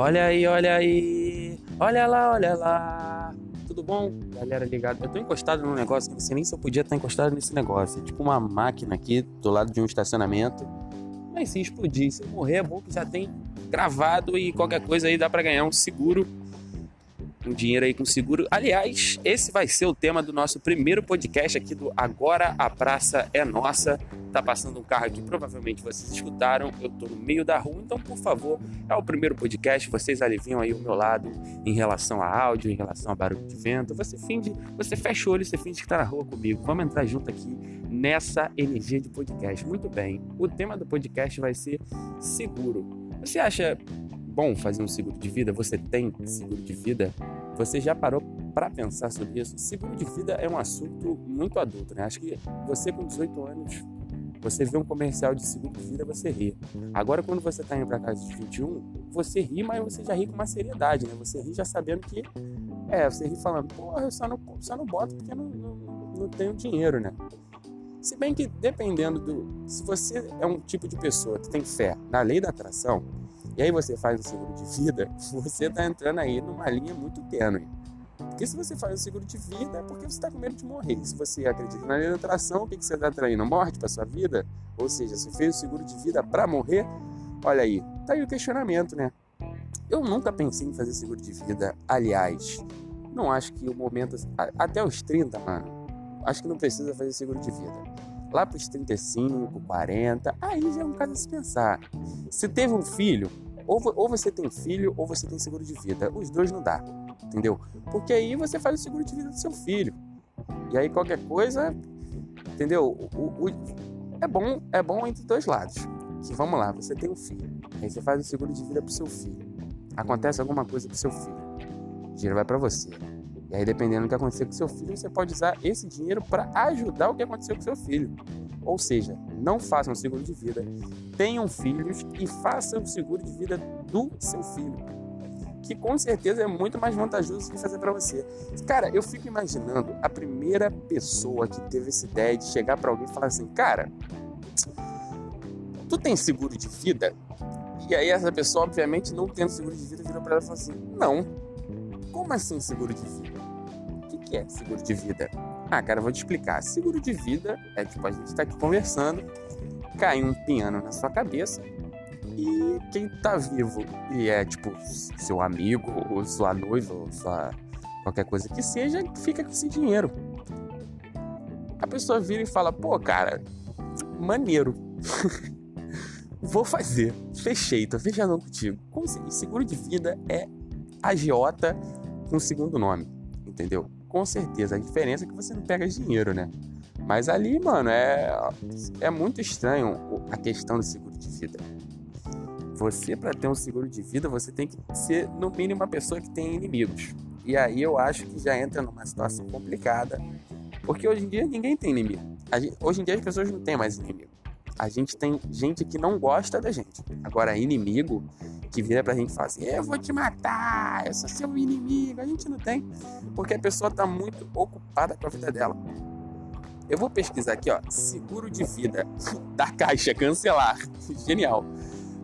Olha aí, olha aí. Olha lá, olha lá. Tudo bom? Galera ligada. Eu tô encostado num negócio que sei nem se eu podia estar encostado nesse negócio. É tipo uma máquina aqui do lado de um estacionamento. Mas se explodir, se eu morrer, é bom que já tem gravado e qualquer coisa aí dá para ganhar um seguro um dinheiro aí com seguro. Aliás, esse vai ser o tema do nosso primeiro podcast aqui do Agora a Praça é Nossa. Tá passando um carro aqui, provavelmente vocês escutaram. Eu tô no meio da rua, então por favor, é o primeiro podcast. Vocês aliviam aí o meu lado em relação a áudio, em relação a barulho de vento. Você finge, você fecha o olho, você finge que tá na rua comigo. Vamos entrar junto aqui nessa energia de podcast. Muito bem. O tema do podcast vai ser seguro. Você acha bom fazer um seguro de vida? Você tem seguro de vida? Você já parou para pensar sobre isso? Seguro de vida é um assunto muito adulto, né? Acho que você com 18 anos, você vê um comercial de seguro de vida, você ri. Agora, quando você tá indo para casa de 21, você ri, mas você já ri com uma seriedade, né? Você ri já sabendo que. É, você ri falando, porra, eu só não, só não boto porque não, não, não tenho dinheiro, né? Se bem que dependendo do. Se você é um tipo de pessoa que tem fé na lei da atração, e aí você faz um seguro de vida, você está entrando aí numa linha muito tênue. Porque se você faz um seguro de vida é porque você está com medo de morrer. Se você acredita na atração, o que, que você está atraindo? Morte para sua vida? Ou seja, você fez o seguro de vida para morrer? Olha aí, tá aí o questionamento, né? Eu nunca pensei em fazer seguro de vida. Aliás, não acho que o momento. Até os 30, mano, acho que não precisa fazer seguro de vida. Lá para os 35, 40, aí já é um caso a se pensar. Se teve um filho, ou, ou você tem filho ou você tem seguro de vida. Os dois não dá, entendeu? Porque aí você faz o seguro de vida do seu filho. E aí qualquer coisa, entendeu? O, o, é bom, é bom entre dois lados. Que vamos lá, você tem um filho, aí você faz o seguro de vida pro seu filho. Acontece alguma coisa pro seu filho, o dinheiro vai para você. E aí, dependendo do que acontecer com seu filho, você pode usar esse dinheiro para ajudar o que aconteceu com seu filho. Ou seja, não façam seguro de vida, tenham filhos e façam o seguro de vida do seu filho. Que com certeza é muito mais vantajoso que fazer para você. Cara, eu fico imaginando a primeira pessoa que teve essa ideia de chegar para alguém e falar assim: Cara, tu tem seguro de vida? E aí essa pessoa, obviamente, não tendo seguro de vida, virou para ela e falou assim: Não. Como assim seguro de vida? que é seguro de vida? Ah, cara, eu vou te explicar. Seguro de vida é tipo, a gente tá aqui conversando, cai um piano na sua cabeça e quem tá vivo e é tipo seu amigo, ou sua noiva, ou sua qualquer coisa que seja, fica com esse dinheiro. A pessoa vira e fala: pô, cara, maneiro. Vou fazer. Fechei, tô fechando contigo. Seguro de vida é agiota com segundo nome, entendeu? com certeza. A diferença é que você não pega dinheiro, né? Mas ali, mano, é, é muito estranho a questão do seguro de vida. Você, para ter um seguro de vida, você tem que ser, no mínimo, uma pessoa que tem inimigos. E aí eu acho que já entra numa situação complicada. Porque hoje em dia ninguém tem inimigo. Gente, hoje em dia as pessoas não têm mais inimigo. A gente tem gente que não gosta da gente. Agora, inimigo, que vira pra gente e fala assim: Eu vou te matar, eu sou seu inimigo. A gente não tem, porque a pessoa tá muito ocupada com a vida dela. Eu vou pesquisar aqui, ó, seguro de vida da Caixa, cancelar. Genial.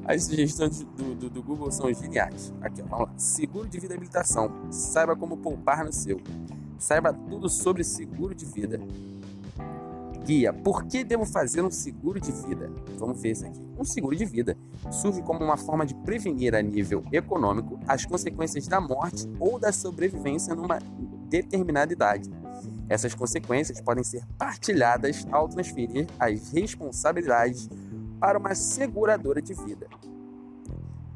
As sugestões do, do, do, Google são geniais. Aqui, ó, vamos lá. Seguro de vida e habilitação. Saiba como poupar no seu. Saiba tudo sobre seguro de vida. Guia, por que devo fazer um seguro de vida? Vamos ver isso aqui. Um seguro de vida surge como uma forma de prevenir a nível econômico as consequências da morte ou da sobrevivência numa determinada idade. Essas consequências podem ser partilhadas ao transferir as responsabilidades para uma seguradora de vida.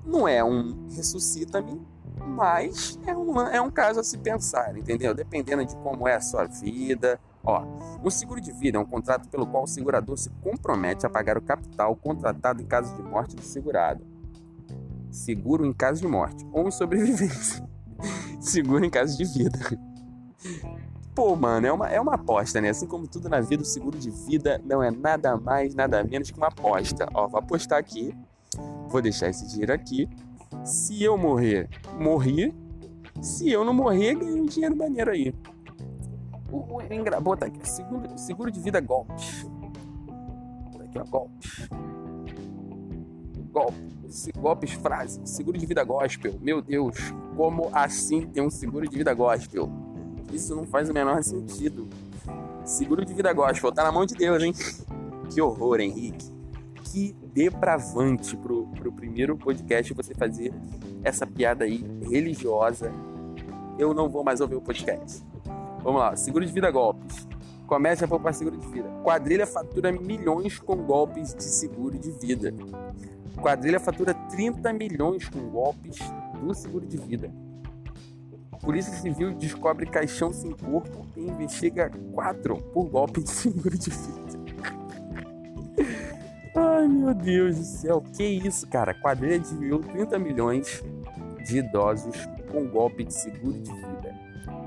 Não é um ressuscita-me, mas é um, é um caso a se pensar, entendeu? Dependendo de como é a sua vida, Ó, o seguro de vida é um contrato pelo qual o segurador se compromete a pagar o capital contratado em caso de morte do segurado. Seguro em caso de morte ou sobrevivência. seguro em caso de vida. Pô, mano, é uma, é uma aposta, né? Assim como tudo na vida, o seguro de vida não é nada mais, nada menos que uma aposta. Ó, vou apostar aqui, vou deixar esse dinheiro aqui. Se eu morrer, morri. Se eu não morrer, ganhei um dinheiro maneiro aí. O, o engra... Bota aqui, seguro, seguro de vida golpes. Bota aqui, ó, golpes. golpes, golpes frase, seguro de vida gospel. Meu Deus, como assim tem um seguro de vida gospel? Isso não faz o menor sentido. Seguro de vida gospel, tá na mão de Deus, hein? Que horror, Henrique. Que depravante pro, pro primeiro podcast você fazer essa piada aí religiosa. Eu não vou mais ouvir o podcast. Vamos lá, seguro de vida golpes. Comece a poupar seguro de vida. Quadrilha fatura milhões com golpes de seguro de vida. Quadrilha fatura 30 milhões com golpes do seguro de vida. Polícia Civil descobre caixão sem corpo e investiga quatro por golpe de seguro de vida. Ai meu Deus do céu, que isso, cara? Quadrilha desviou 30 milhões de idosos com golpe de seguro de vida.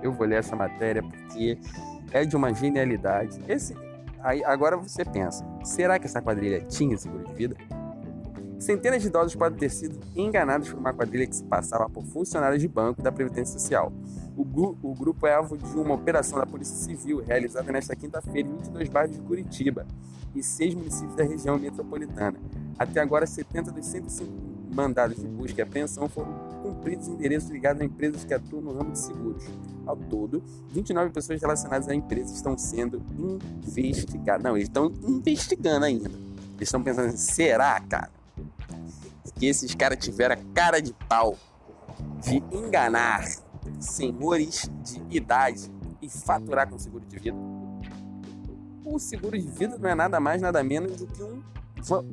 Eu vou ler essa matéria porque é de uma genialidade. Esse, aí, agora você pensa, será que essa quadrilha tinha seguro de vida? Centenas de idosos podem ter sido enganados por uma quadrilha que se passava por funcionários de banco da Previdência Social. O, gru o grupo é alvo de uma operação da Polícia Civil realizada nesta quinta-feira em 22 bairros de Curitiba e seis municípios da região metropolitana. Até agora, 70 dos 105 mandados de busca e apreensão foram cumpridos em endereços ligados a empresas que atuam no ramo de seguros. Ao todo, 29 pessoas relacionadas à empresa estão sendo investigadas. Não, eles estão investigando ainda. Eles estão pensando assim, será, cara, que esses caras tiveram a cara de pau de enganar senhores de idade e faturar com seguro de vida? O seguro de vida não é nada mais, nada menos do que um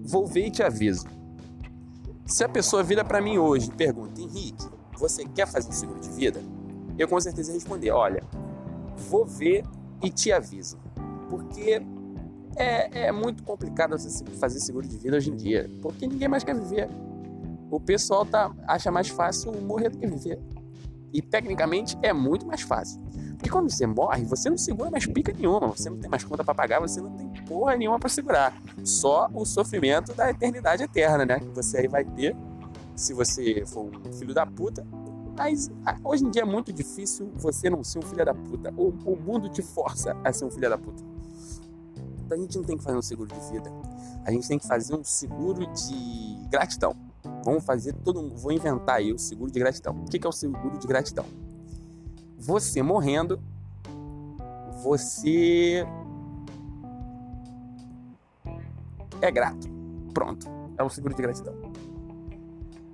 vou ver e te aviso. Se a pessoa vira para mim hoje e pergunta, Henrique, você quer fazer seguro de vida? Eu com certeza responder, olha, vou ver e te aviso. Porque é, é muito complicado você fazer seguro de vida hoje em dia. Porque ninguém mais quer viver. O pessoal tá, acha mais fácil morrer do que viver. E tecnicamente é muito mais fácil. Porque quando você morre, você não segura mais pica nenhuma, você não tem mais conta para pagar, você não tem porra nenhuma para segurar. Só o sofrimento da eternidade eterna, né? Que você aí vai ter se você for um filho da puta. Mas ah, hoje em dia é muito difícil você não ser um filho da puta. O, o mundo te força a ser um filho da puta. Então a gente não tem que fazer um seguro de vida. A gente tem que fazer um seguro de gratidão. Vamos fazer todo mundo. Vou inventar aí o seguro de gratidão. O que é o seguro de gratidão? Você morrendo, você é grato. Pronto. É o seguro de gratidão.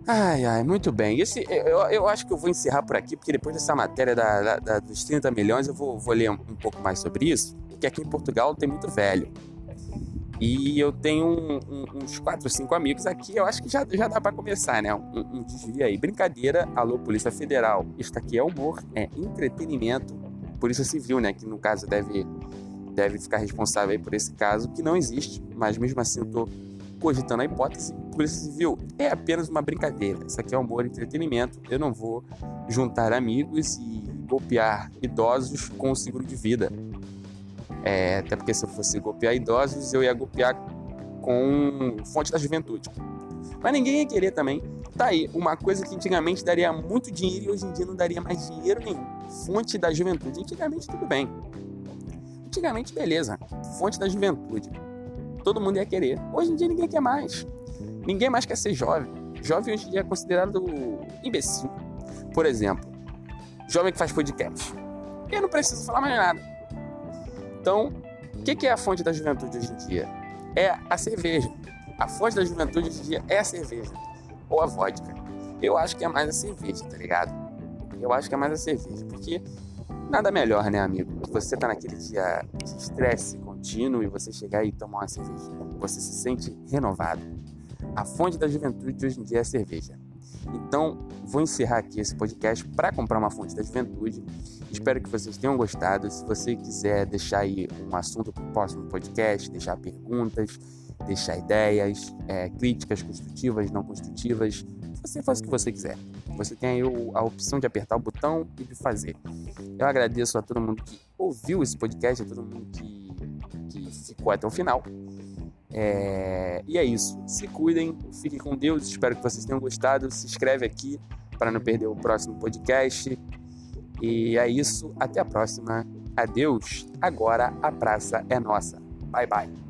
Ai, ai, muito bem. Esse, eu, eu acho que eu vou encerrar por aqui, porque depois dessa matéria da, da, da dos 30 milhões eu vou, vou ler um, um, pouco mais sobre isso, porque aqui em Portugal tem muito velho. E eu tenho um, um, uns 4 ou 5 amigos aqui, eu acho que já, já dá para começar, né? Um, desvio aí. Brincadeira, alô, Polícia Federal. Isto aqui é humor, é entretenimento. Polícia Civil, né? Que no caso deve deve ficar responsável por esse caso, que não existe, mas mesmo assim eu estou cogitando a hipótese. Polícia Civil é apenas uma brincadeira. Isso aqui é humor entretenimento. Eu não vou juntar amigos e golpear idosos com o seguro de vida. É, até porque se eu fosse golpear idosos, eu ia golpear com fonte da juventude. Mas ninguém ia querer também. Tá aí, uma coisa que antigamente daria muito dinheiro e hoje em dia não daria mais dinheiro nenhum. Fonte da juventude. Antigamente tudo bem. Antigamente, beleza, fonte da juventude. Todo mundo ia querer. Hoje em dia ninguém quer mais. Ninguém mais quer ser jovem. Jovem hoje em dia é considerado imbecil. Por exemplo, jovem que faz podcast. Eu não preciso falar mais nada. Então, o que é a fonte da juventude hoje em dia? É a cerveja. A fonte da juventude hoje em dia é a cerveja. Ou a vodka. Eu acho que é mais a cerveja, tá ligado? Eu acho que é mais a cerveja. Porque Nada melhor, né, amigo? Que você tá naquele dia de estresse contínuo e você chegar e tomar uma cerveja. Você se sente renovado. A fonte da juventude hoje em dia é a cerveja. Então, vou encerrar aqui esse podcast para comprar uma fonte da juventude. Espero que vocês tenham gostado. Se você quiser deixar aí um assunto para o próximo podcast, deixar perguntas, deixar ideias, é, críticas construtivas, não construtivas, você faz o que você quiser. Você tem aí a opção de apertar o botão e de fazer. Eu agradeço a todo mundo que ouviu esse podcast, a todo mundo que, que ficou até o final. É... E é isso. Se cuidem, fiquem com Deus. Espero que vocês tenham gostado. Se inscreve aqui para não perder o próximo podcast. E é isso. Até a próxima. Adeus. Agora a praça é nossa. Bye bye.